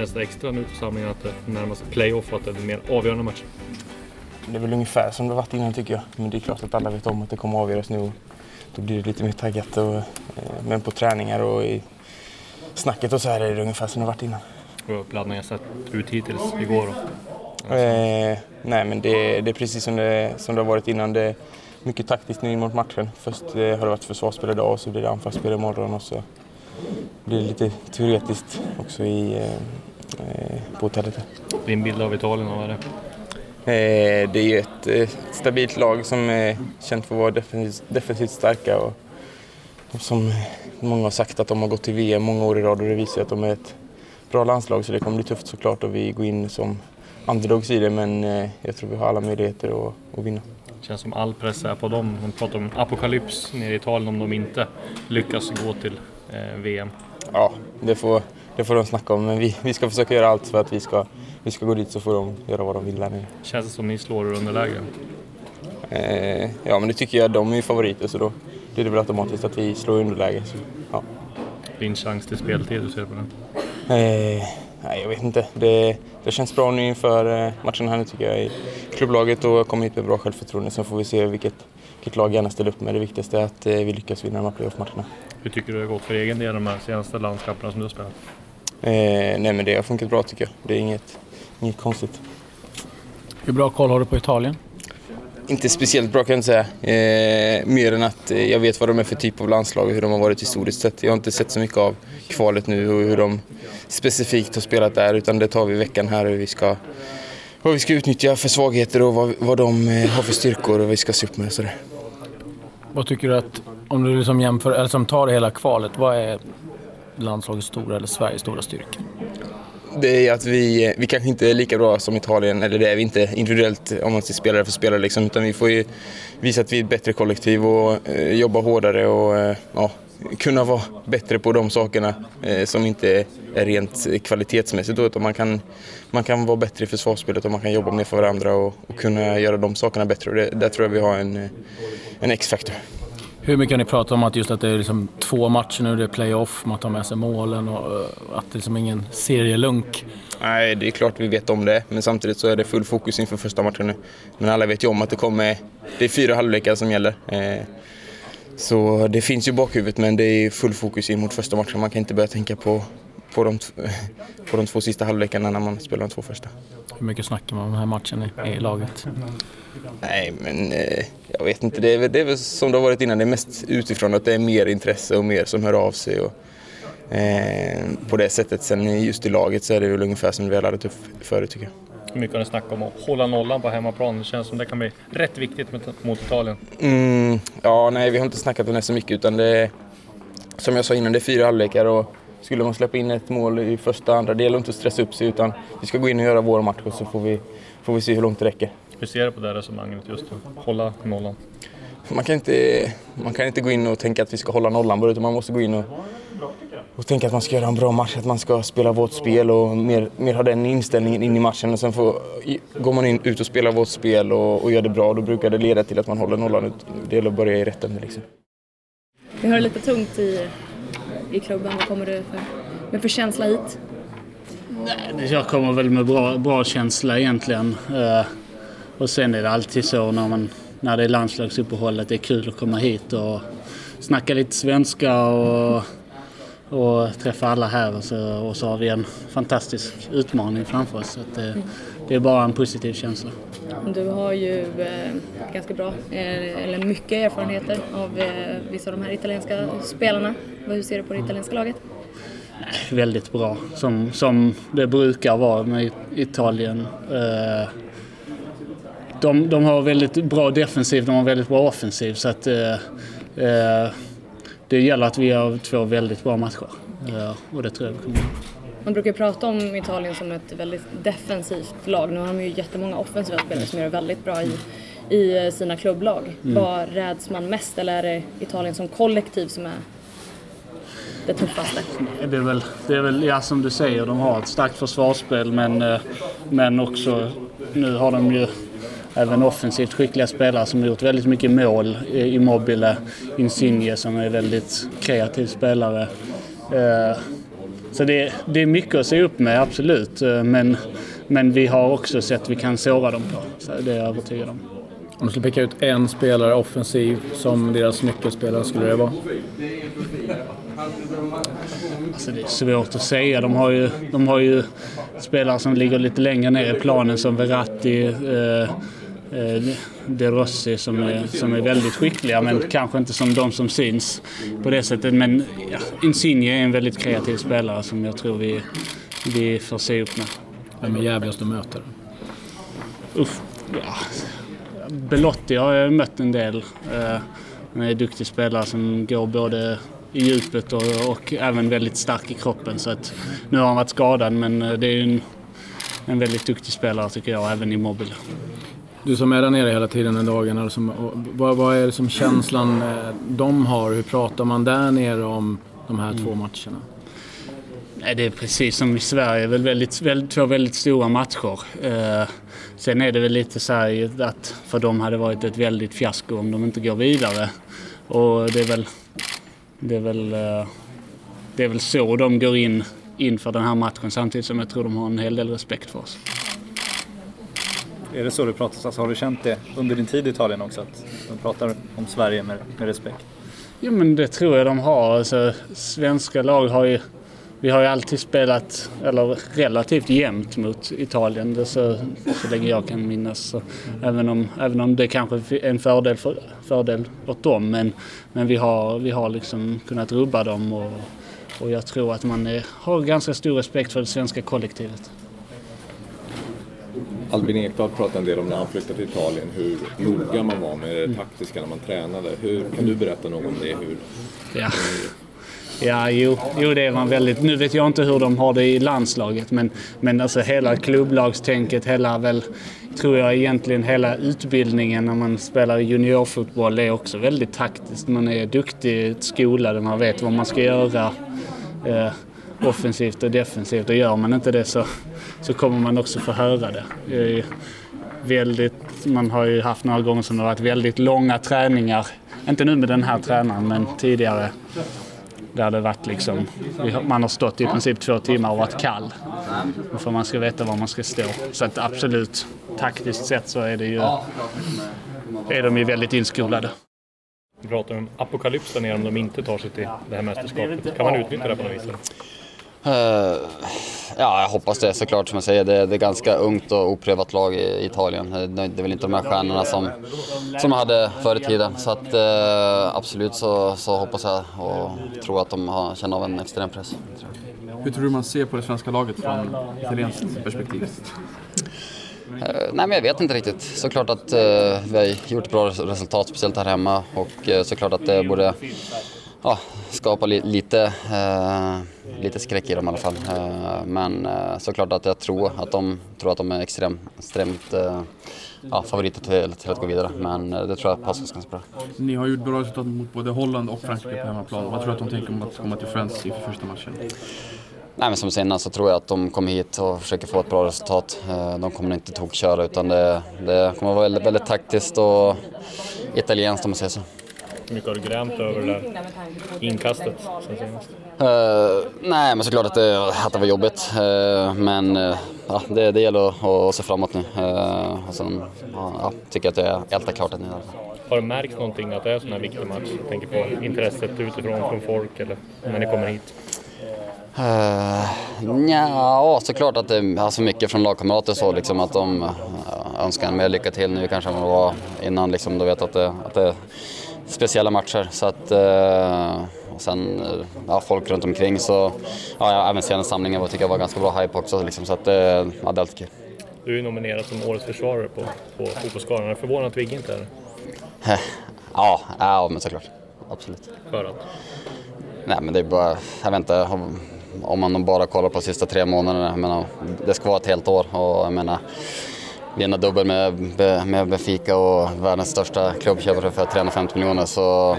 Känns det extra nu på samlingen att det närmar sig playoff och att det är mer avgörande match? Det är väl ungefär som det varit innan tycker jag. Men det är klart att alla vet om att det kommer att avgöras nu. Då blir det lite mer taggat. Och, eh, men på träningar och i snacket och så här är det ungefär som det varit innan. Hur har uppladdningen sett ut hittills igår? Då? Eh, nej, men det, det, är precis som det, som det har varit innan. Det mycket taktiskt nu in mot matchen. Först eh, har det varit försvarsspel idag och så blir det anfallsspel imorgon och så blir det lite teoretiskt också i, eh på hotellet. Din bild av Italien, vad är det? Eh, det är ju ett eh, stabilt lag som är känt för att vara defensivt, defensivt starka och, som många har sagt att de har gått till VM många år i rad och det visar att de är ett bra landslag så det kommer bli tufft såklart och vi går in som underdogs i det men eh, jag tror vi har alla möjligheter att, att vinna. Det känns som all press är på dem. De pratar om apokalyps nere i Italien om de inte lyckas gå till eh, VM. Ja, det får, det får de snacka om men vi, vi ska försöka göra allt för att vi ska, vi ska gå dit så får de göra vad de vill där nere. Känns det som ni slår ur underläge? Eh, ja men det tycker jag. De är ju favoriter så då blir det väl automatiskt att vi slår underläge. Så, ja. Din chans till speltid, hur ser du på den? Eh, nej, jag vet inte. Det, det känns bra nu inför eh, matchen här nu tycker jag i klubblaget och kommer hit med bra självförtroende. Sen får vi se vilket, vilket lag gärna ställer upp med. Det viktigaste är att eh, vi lyckas vinna de här playoff-matcherna. Hur tycker du det har gått för egen del de här senaste landskamperna som du har spelat? Eh, nej men det har funkat bra tycker jag. Det är inget, inget konstigt. Hur bra koll har du på Italien? Inte speciellt bra kan jag inte säga. Eh, mer än att eh, jag vet vad de är för typ av landslag och hur de har varit historiskt sett. Jag har inte sett så mycket av kvalet nu och hur de specifikt har spelat där utan det tar vi veckan här hur vi ska, vad vi ska utnyttja för svagheter och vad, vad de eh, har för styrkor och vad vi ska se upp med och sådär. Vad tycker du att, om du liksom jämför, eller som tar det hela kvalet, vad är landslagets stora eller Sveriges stora styrka? det är att vi, vi kanske inte är lika bra som Italien, eller det är vi inte individuellt om man ser spelare för spelare liksom, utan vi får ju visa att vi är ett bättre kollektiv och eh, jobba hårdare och eh, ja, kunna vara bättre på de sakerna eh, som inte är rent kvalitetsmässigt då, utan man kan, man kan vara bättre i försvarsspelet och man kan jobba mer för varandra och, och kunna göra de sakerna bättre och det, där tror jag vi har en, en X-faktor. Hur mycket har ni pratat om att just att det är liksom två matcher nu, det är playoff, man tar med sig målen och eh, att det är liksom ingen serielunk? Nej, det är klart vi vet om det, men samtidigt så är det full fokus inför första matchen nu. Men alla vet ju om att det kommer, det är fyra halvlekar som gäller. Eh, så det finns ju bakhuvudet, men det är full fokus in mot första matchen. Man kan inte börja tänka på, på, de, på de två sista halvlekarna när man spelar de två första. Hur mycket snackar man om den här matchen i, i laget? Nej, men eh, jag vet inte. Det är, det är väl som det har varit innan, det är mest utifrån att det är mer intresse och mer som hör av sig. Och, eh, på det sättet. Sen just i laget så är det väl ungefär som vi har laddat upp förut tycker jag. Mycket har ni snackat om att hålla nollan på hemmaplan? Det känns som det kan bli rätt viktigt mot Italien. Mm, ja, nej, vi har inte snackat om det så mycket utan det är, som jag sa innan, det är fyra halvlekar och skulle man släppa in ett mål i första andra del och inte stressa upp sig utan vi ska gå in och göra vår match och så får vi, får vi se hur långt det räcker. Hur ser du på det resonemanget just att hålla nollan? Man kan, inte, man kan inte gå in och tänka att vi ska hålla nollan bara utan man måste gå in och, och tänka att man ska göra en bra match, att man ska spela vårt spel och mer, mer ha den inställningen in i matchen. Och sen får, går man in, ut och spelar vårt spel och, och gör det bra, då brukar det leda till att man håller nollan. Det gäller att börja i rätt ände liksom. Vi har det lite tungt i, i klubben. Vad kommer du för, med för känsla hit? Nej, jag kommer väl med bra, bra känsla egentligen. Uh, och sen är det alltid så när, man, när det är landslagsuppehållet, det är kul att komma hit och snacka lite svenska och, och träffa alla här och så, och så har vi en fantastisk utmaning framför oss. Så det, det, är bara en positiv känsla. Du har ju eh, ganska bra, eh, eller mycket erfarenheter av eh, vissa av de här italienska spelarna. Hur ser du på det italienska laget? Väldigt bra, som, som det brukar vara med Italien. Eh, de, de har väldigt bra defensiv, de har väldigt bra offensiv. Så att, eh, eh, det gäller att vi gör två väldigt bra matcher. Eh, och det tror jag vi kommer Man brukar prata om Italien som ett väldigt defensivt lag. Nu har de ju jättemånga offensiva spelare som gör det väldigt bra i, i sina klubblag. Mm. Vad räds man mest eller är det Italien som kollektiv som är det tuffaste? Det är väl, det är väl ja, som du säger, de har ett starkt försvarsspel men, eh, men också nu har de ju även offensivt skickliga spelare som har gjort väldigt mycket mål. Immobile, Insigne som är väldigt kreativ spelare. Eh, så det, det är mycket att se upp med, absolut. Men, men vi har också sett att vi kan såra dem på. Så det är jag övertygad om. Om du skulle peka ut en spelare offensiv som deras nyckelspelare, skulle det vara? Alltså det är svårt att säga. De har ju, de har ju spelare som ligger lite längre ner i planen som Verratti, eh, eh, De Rossi som är, som är väldigt skickliga men kanske inte som de som syns på det sättet. Men ja, Insigne är en väldigt kreativ spelare som jag tror vi, vi får se upp med. Vem är jävligast att möta? Uff, ja. Belotti har jag mött en del. Eh, han är en duktig spelare som går både i djupet och, och, även väldigt stark i kroppen. Så att, nu har han varit skadad men eh, det är en, en väldigt duktig spelare tycker jag, även immobile. Du som är där nere hela tiden den dagen, alltså, vad, vad är liksom känslan eh, de har? Hur pratar man där nere om de här mm. två matcherna? Nej, det är precis som i Sverige, väl väldigt, väldigt, två väldigt stora matcher. Eh, sen är det väl lite så här att för dem hade det varit ett väldigt fiasko om de inte går vidare. Och det är väl, det är väl, eh, det är väl så de går in inför den här matchen samtidigt som jag tror de har en hel del respekt för oss. Är det så du pratar? Alltså, har du känt det under din tid i Italien också? Att de pratar om Sverige med, med respekt? Ja men det tror jag de har. Alltså, svenska lag har ju vi har ju alltid spelat, eller relativt jämnt mot Italien det så, så länge jag kan minnas. Så, även, om, även om det kanske är en fördel, för, fördel åt dem. Men, men vi har, vi har liksom kunnat rubba dem och, och jag tror att man är, har ganska stor respekt för det svenska kollektivet. Albin Ekdal pratade en del om när han flyttade till Italien, hur noga man var med det taktiska när man tränade. Hur, kan du berätta något om det? Hur, ja. Ja, jo, jo, det är man väldigt. Nu vet jag inte hur de har det i landslaget, men, men alltså hela klubblagstänket, hela väl, tror jag egentligen hela utbildningen när man spelar juniorfotboll är också väldigt taktiskt. Man är duktig, skolad, man vet vad man ska göra eh, offensivt och defensivt och gör man inte det så, så kommer man också få höra det. Väldigt, man har ju haft några gånger som det har varit väldigt långa träningar. Inte nu med den här tränaren, men tidigare där det varit liksom, man har stått i princip två timmar och varit kall. För man ska veta var man ska stå. Så att absolut, taktiskt sett så är det ju, är de ju väldigt inskolade. Vi pratar om apokalyps där nere om de inte tar sig till det här mästerskapet. Kan man utnyttja det på något vis? Uh, ja, jag hoppas det såklart som jag säger. Det, det är ganska ungt och oprövat lag i Italien. Det, det är väl inte de här stjärnorna som, som hade förr i tiden. Så att, uh, absolut så, så hoppas jag och tror att de har, känner av en extrem press. Hur tror du man ser på det svenska laget från italienskt perspektiv? Nej men jag vet inte riktigt. Såklart att vi har gjort bra resultat, speciellt här hemma och såklart att det borde ja, skapa li lite, eh, lite skräck i dem i alla fall. Eh, men eh, såklart att jag tror att de, tror att de är extrem, extremt eh, ja, favoriter till, till, att gå vidare. Men eh, det tror jag passar ganska bra. Ni har gjort bra resultat mot både Holland och Frankrike på hemmaplan. Vad tror du att de tänker om att komma till Friends i första matchen? Nej, men som senast så tror jag att de kommer hit och försöker få ett bra resultat. Eh, de kommer inte tokköra utan det, det kommer vara väldigt, väldigt taktiskt och italienskt om man säger så. Mycket har du grämt över det där inkastet sen senast? Uh, nej, men såklart att det, att det var jobbigt. Uh, men uh, ja, det, det gäller att, att se framåt nu. Uh, och sen ja, tycker jag att jag ältar klart det nu. Har du märkt någonting att det är en sån här viktig match? Jag tänker på intresset utifrån från folk eller när ni kommer hit? Uh, ja, såklart att det är så mycket från lagkamrater så liksom att de önskar en mer lycka till nu kanske än vad det var innan liksom. Då vet att det, att det speciella matcher. Så att, eh, och sen ja, folk runt omkring så, ja, även senaste samlingen tycker jag var ganska bra hype också. Liksom, så att, eh, ja, det är alltid kul. Du är nominerad som Årets försvarare på, på Fotbollsgalan. Är du förvånad att Vigge inte är det? Ja, ja, men såklart. Absolut. För att? Nej, men det är bara, jag vet inte, om man bara kollar på de sista tre månaderna, jag menar, det ska vara ett helt år och jag menar, vinna dubbel med, med Benfica och världens största klubbköpare för 350 miljoner så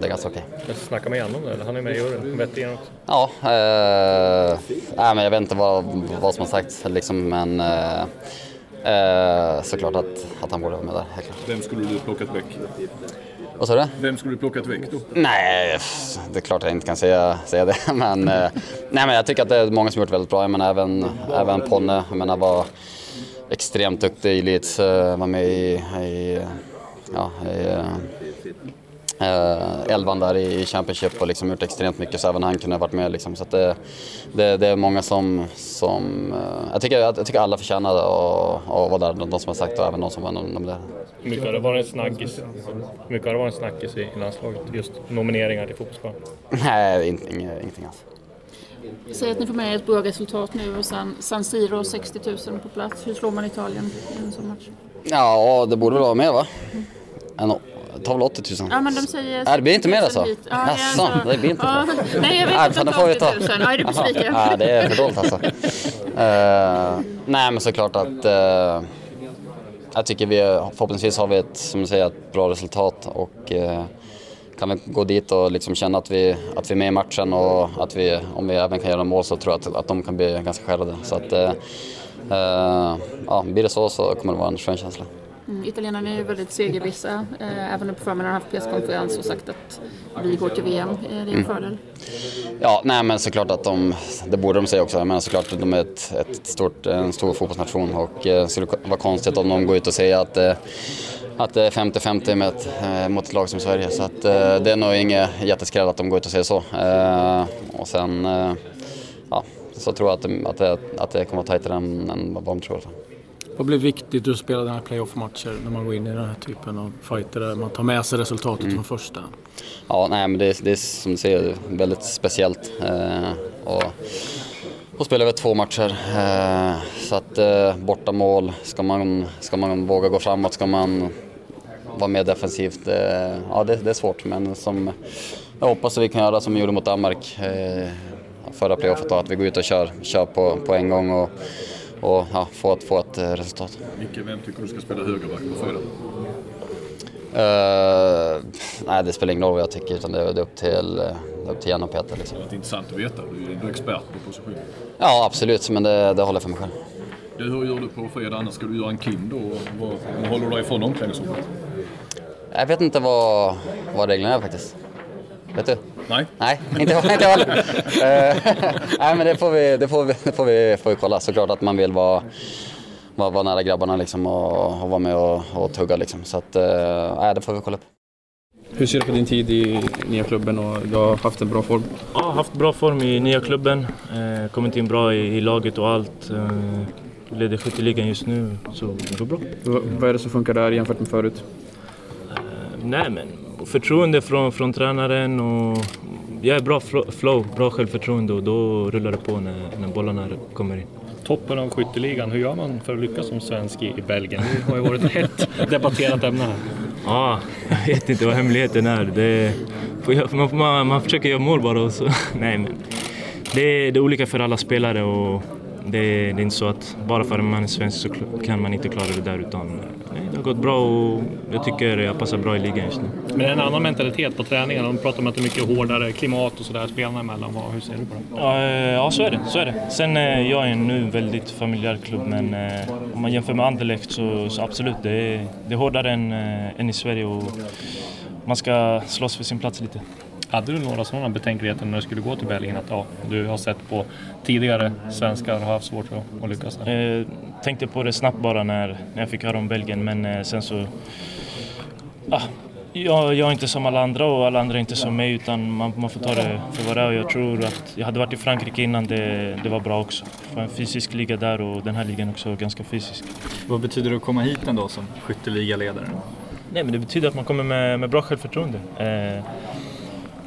det är ganska okej. Okay. Snacka med Janne om det, eller? han är med i juryn, vettig också. Ja, eh, äh, men jag vet inte vad, vad som har sagts liksom, men eh, Eh, såklart att, att han borde vara med där, helt klart. Vem skulle du plockat väck? Vad sa du? Vem skulle du plockat väck då? Nej, det är klart jag inte kan säga, säga det. Men, eh, nej, men jag tycker att det är många som gjort väldigt bra. Jag menar, även, även Ponne jag menar, var extremt duktig i Leeds. eh, Var med i, i, ja, i eh, elvan där i Championship och liksom gjort extremt mycket så även han kunde ha varit med. Liksom. Så det, det, det är många som... som eh, jag, tycker, jag, tycker alla förtjänade att vara där, de, de som har sagt och även de som var nominerade. Mycket har det varit en snackis? Mycket har det varit en snackis i landslaget? Just nomineringar till fotbollsplanen? Nej, in, inget, ingenting alls. Säg att ni får med er ett bra resultat nu och sen San Siro 60 000 på plats. Hur slår man Italien i en sån match? Ja, det borde väl vara mer va? En, tar väl 80 000? Ja men de säger Nej, det blir inte mer 60 000 alltså? hit. Ja, Jaså, alltså- det blir inte ja, så? Nej jag vet inte det får vi 80 ta. 000. Ja, är du besviken? Ja, det är för dåligt alltså. Eh, nej, men såklart att eh, jag tycker vi, förhoppningsvis har vi ett, som du säger, ett bra resultat och eh, kan vi gå dit och liksom känna att vi, att vi är med i matchen och att vi, om vi även kan göra mål så tror jag att, att de kan bli ganska skärrade. Så att, eh, eh, ja, blir det så så kommer det vara en skön känsla. Mm, italienarna är ju väldigt segervissa. Eh, även nu på förmiddagen har haft presskonferens och sagt att vi går till VM. Är det en Mm. fördel? Ja, nej men såklart att de, det borde de säga också, menar såklart att de är ett, ett stort, en stor fotbollsnation och eh, skulle vara konstigt om de går ut och säger att, eh, att det är 50-50 med ett, eh, mot ett lag som Sverige. Så att, eh, det är nog inget jätteskräll att de går ut och säger så. Eh, och sen, ja, så tror jag att det, att det, att det kommer att vara tajtare än, än vad de tror. Vad blir viktigt att spela den här playoff-matcher när man går in i den här typen av fighter där man tar med sig resultatet från första? Ja, nej, men det, är- det är som du säger väldigt speciellt. Eh, och, och spela över två matcher. Eh, så att eh, borta mål, ska man, ska man våga gå framåt, ska man vara mer defensivt. Eh, ja, det, det är svårt, men som jag hoppas att vi kan göra som vi gjorde mot Danmark eh, förra playoffet, att vi går ut och kör, kör på, på en gång och, och ja, få, ett, få ett eh, resultat. Micke, vem tycker du ska spela högerback på fredag? Eh, nej, det spelar ingen roll vad jag tycker, utan det, är- det är upp till, det är upp till Jan och Peter. Liksom. Det är intressant att veta, du är ändå expert på positionen. Ja, absolut, men det, det håller jag för mig själv. Du, hur gör du på fredag? Annars ska du göra en Kim då? vad håller du dig ifrån omklädningsrummet? Jag vet inte vad, vad reglerna är faktiskt. Vet du? Nej. Nej, inte, inte jag heller. Eh, Nej, men det får vi, det får vi, det får vi, får vi kolla. Såklart att man vill vara, vara, vara nära grabbarna liksom och, och vara med och, och tugga liksom. Så att, eh, det får vi kolla upp. Hur ser du på din tid i nya klubben och du har haft en bra form? Ja, har haft bra form i nya klubben. Eh, kommit in bra i, i laget och allt. Eh, leder skytteligan just nu, så det går bra. V- vad är det som funkar där jämfört med förut? Nej men förtroende från, från tränaren och jag är bra flo- flow, bra självförtroende och då rullar det på när, när bollarna kommer in. Toppen av skytteligan, hur gör man för att lyckas som svensk i, Belgien? Det har ju varit ett hett debatterat ämne här. Ja, jag vet inte vad hemligheten är. Det, man, man, man försöker göra mål bara och så. Nej men. Det, är- det är olika för alla spelare och det, det är inte så att bara för att man är svensk så kan man inte klara det där utan nej, det har gått bra och jag tycker jag passar bra i ligan just nu. Men det är en annan mentalitet på träningarna. De pratar om att det är mycket hårdare klimat och sådär spelarna emellan. Hur ser du på det? Ja, eh, ja, så är det. Så är det. Sen eh, jag är nu en väldigt familjär klubb men eh, om man jämför med Anderlecht så, så absolut, det är, det är hårdare än, eh, än i Sverige och man ska slåss för sin plats lite. Hade du några sådana betänkligheter när du skulle gå till Belgien? Att ja, du har sett på tidigare svenskar har haft svårt att, att lyckas där. Eh, tänkte på det snabbt bara när, när jag fick höra om Belgien men eh, sen så... Ah, jag, jag är inte som alla andra och alla andra är inte som mig utan man, man får ta det för vad det är och jag tror att jag hade varit i Frankrike innan det, det var bra också. För en fysisk liga där och den här ligan också är ganska fysisk. Vad betyder det att komma hit ändå som skytteligaledare? Nej men det betyder att man kommer med, med bra självförtroende. Eh,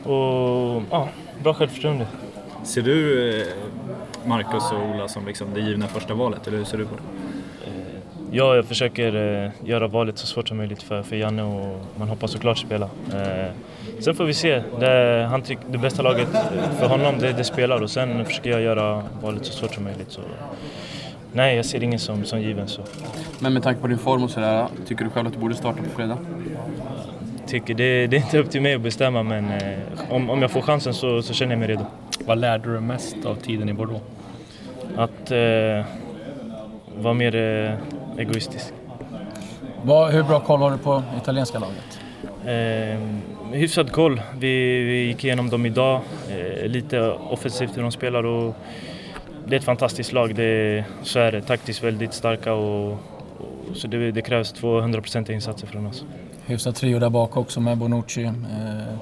och ja, bra självförtroende. Ser du eh, Marcus och Ola som liksom det givna första valet, eller hur ser du på det? Ja, jag försöker eh, göra valet så svårt som möjligt för, för Janne och man hoppas såklart spela. Eh, sen får vi se. Det, han tyck, det bästa laget för honom det, det spelar och sen försöker jag göra valet så svårt som möjligt. Så, nej, jag ser ingen som, som given. Så. Men med tanke på din form och sådär, tycker du själv att du borde starta på fredag? Tycker det, det är inte upp till mig att bestämma men eh, om, om jag får chansen så, så känner jag mig redo. Vad lärde du mest av tiden i Bordeaux? Att eh, vara mer eh, egoistisk. Vad, hur bra koll har du på italienska laget? Eh, hyfsad koll. Vi, vi gick igenom dem idag. Eh, lite offensivt hur de spelar och det är ett fantastiskt lag. Det, så är det. Taktiskt väldigt starka och, och så det, det krävs 200% insatser från oss. Hyfsad trio där bak också med Bonucci, eh,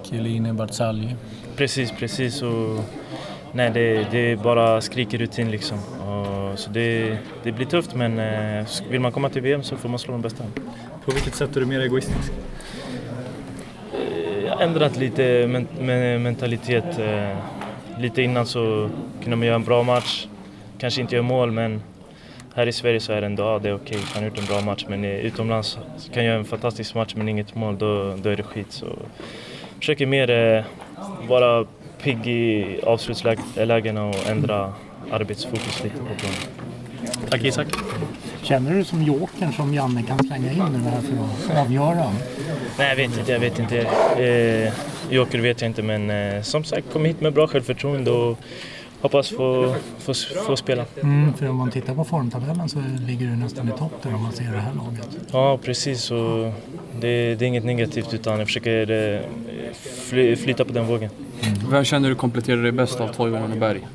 Chiellini, Barzagli. Precis, precis. Och, nej, det, det bara skriker rutin liksom. Och, så det, det blir tufft men eh, vill man komma till VM så får man slå de bästa. På vilket sätt är du mer egoistisk? Jag har ändrat lite men, men, mentalitet. Eh, lite innan så kunde man göra en bra match, kanske inte göra mål men här i Sverige så är det ändå, ja, det är okej, han har gjort en bra match men utomlands kan jag göra en fantastisk match men inget mål, då, då är det skit. Så försöker mer eh, vara pigg i avslutslägena och ändra arbetsfokus lite på planen. Tack Isak. Känner du som jokern som Janne kan slänga in nu här för att avgöra? Nej, jag vet inte. Jag vet inte. Eh, joker vet jag inte, men eh, som sagt, kom hit med bra självförtroende och hoppas få, få, få spela. Mm, för om man tittar på formtabellen så ligger du nästan i topp där om man ser det här laget. Ja, precis. Och det, det är inget negativt utan jag försöker eh, fly, flyta på den vågen. Mm. Vem känner du kompletterar dig bäst av Toivonen och Berg?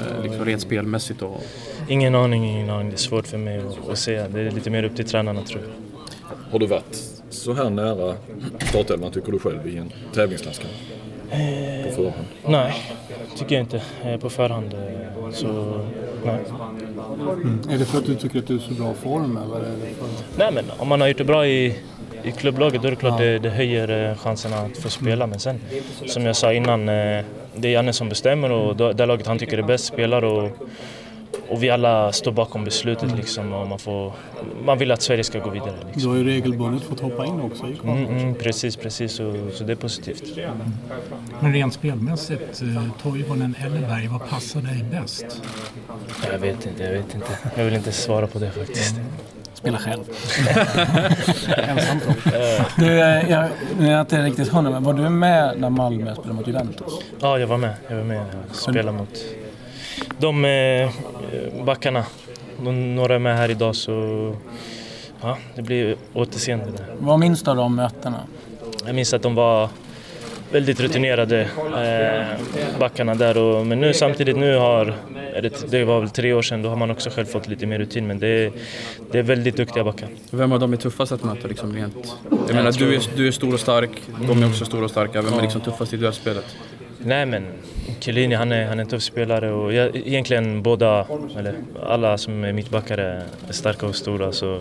Eh, liksom rent spelmässigt och... Ingen aning, ingen aning. Det är svårt för mig att, att säga. Det är lite mer upp till tränarna tror jag. Har du varit så här nära startelvan tycker du själv i en tävlingslandskamp? På förhand? Nej, tycker jag inte. På förhand. Så, nej. Mm. Är det för att du tycker att du är så bra form eller? Är det för... Nej men om man har gjort det bra i, i klubblaget då är det klart ja. det, det höjer chanserna att få spela. Men sen som jag sa innan, det är Janne som bestämmer och det laget han tycker är bäst spelar och och vi alla står bakom beslutet liksom och man, får, man vill att Sverige ska gå vidare. Liksom. Du har ju regelbundet fått hoppa in också i mm, mm, Precis, precis. Så, så det är positivt. Mm. Men rent spelmässigt, Toivonen eller Berg, vad passar dig bäst? Jag vet inte, jag vet inte. Jag vill inte svara på det faktiskt. Mm. Spela själv. Ensam Du, jag, jag är inte riktigt hundra, men var du med när Malmö spelade mot Juventus? Ja, jag var med. Jag var med och spelade mot de eh, backarna. De, några är med här idag så ja, det blir återseende. Vad minns du av de mötena? Jag minns att de var väldigt rutinerade eh, backarna där. Och, men nu samtidigt nu har, det, det var väl tre år sedan, då har man också själv fått lite mer rutin. Men det, det är väldigt duktiga backar. Vem av dem är tuffast att möta liksom rent? Jag menar, du är, du är stor och stark, de är också stora och starka. Vem är liksom tuffast i duellspelet? Nej men Chiellini han är, han är en tuff spelare och jag, egentligen båda, eller alla som är mittbackar är starka och stora så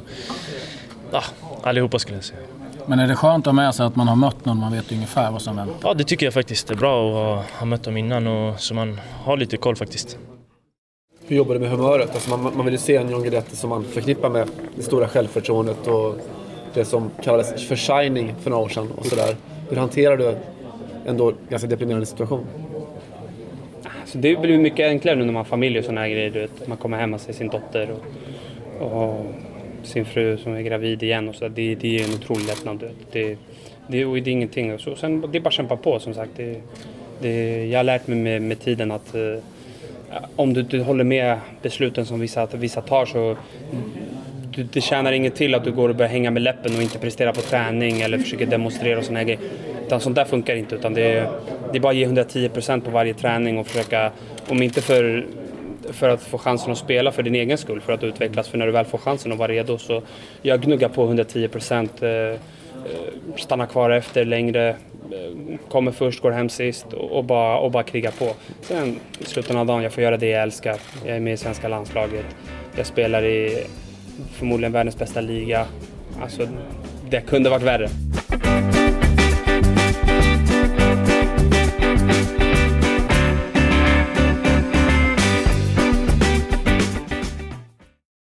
ja, allihopa skulle jag säga. Men är det skönt att ha med sig att man har mött någon, man vet ungefär vad som väntar? Ja det tycker jag faktiskt är bra att ha, ha mött dem innan och så man har lite koll faktiskt. Hur jobbar du med humöret? Alltså man, man vill ju se en John Guidetti som man förknippar med det stora självförtroendet och det som kallades för shining för några år sedan och sådär. Hur hanterar du ändå ganska deprimerande situation? Så det blir mycket enklare nu när man har familj och sådana här grejer. Du vet. Man kommer hem och ser sin dotter och, och sin fru som är gravid igen. Och så. Det, det är en otrolig lättnad. Det, det, det, det är ingenting. Så, sen, det är bara att kämpa på som sagt. Det, det, jag har lärt mig med, med tiden att eh, om du inte håller med besluten som vissa, vissa tar så du, det tjänar inget till att du går och börjar hänga med läppen och inte prestera på träning eller försöker demonstrera och sådana här grejer. Utan sånt där funkar inte. Utan det, är, det är bara att ge 110% på varje träning och försöka, om inte för, för att få chansen att spela för din egen skull, för att utvecklas. För när du väl får chansen att vara redo så jag gnuggar på 110%. Eh, eh, stannar stanna kvar efter längre, eh, kommer först, går hem sist och, och, bara, och bara kriga på. Sen i slutet av dagen, jag får göra det jag älskar. Jag är med i svenska landslaget. Jag spelar i förmodligen världens bästa liga. Alltså, det kunde varit värre.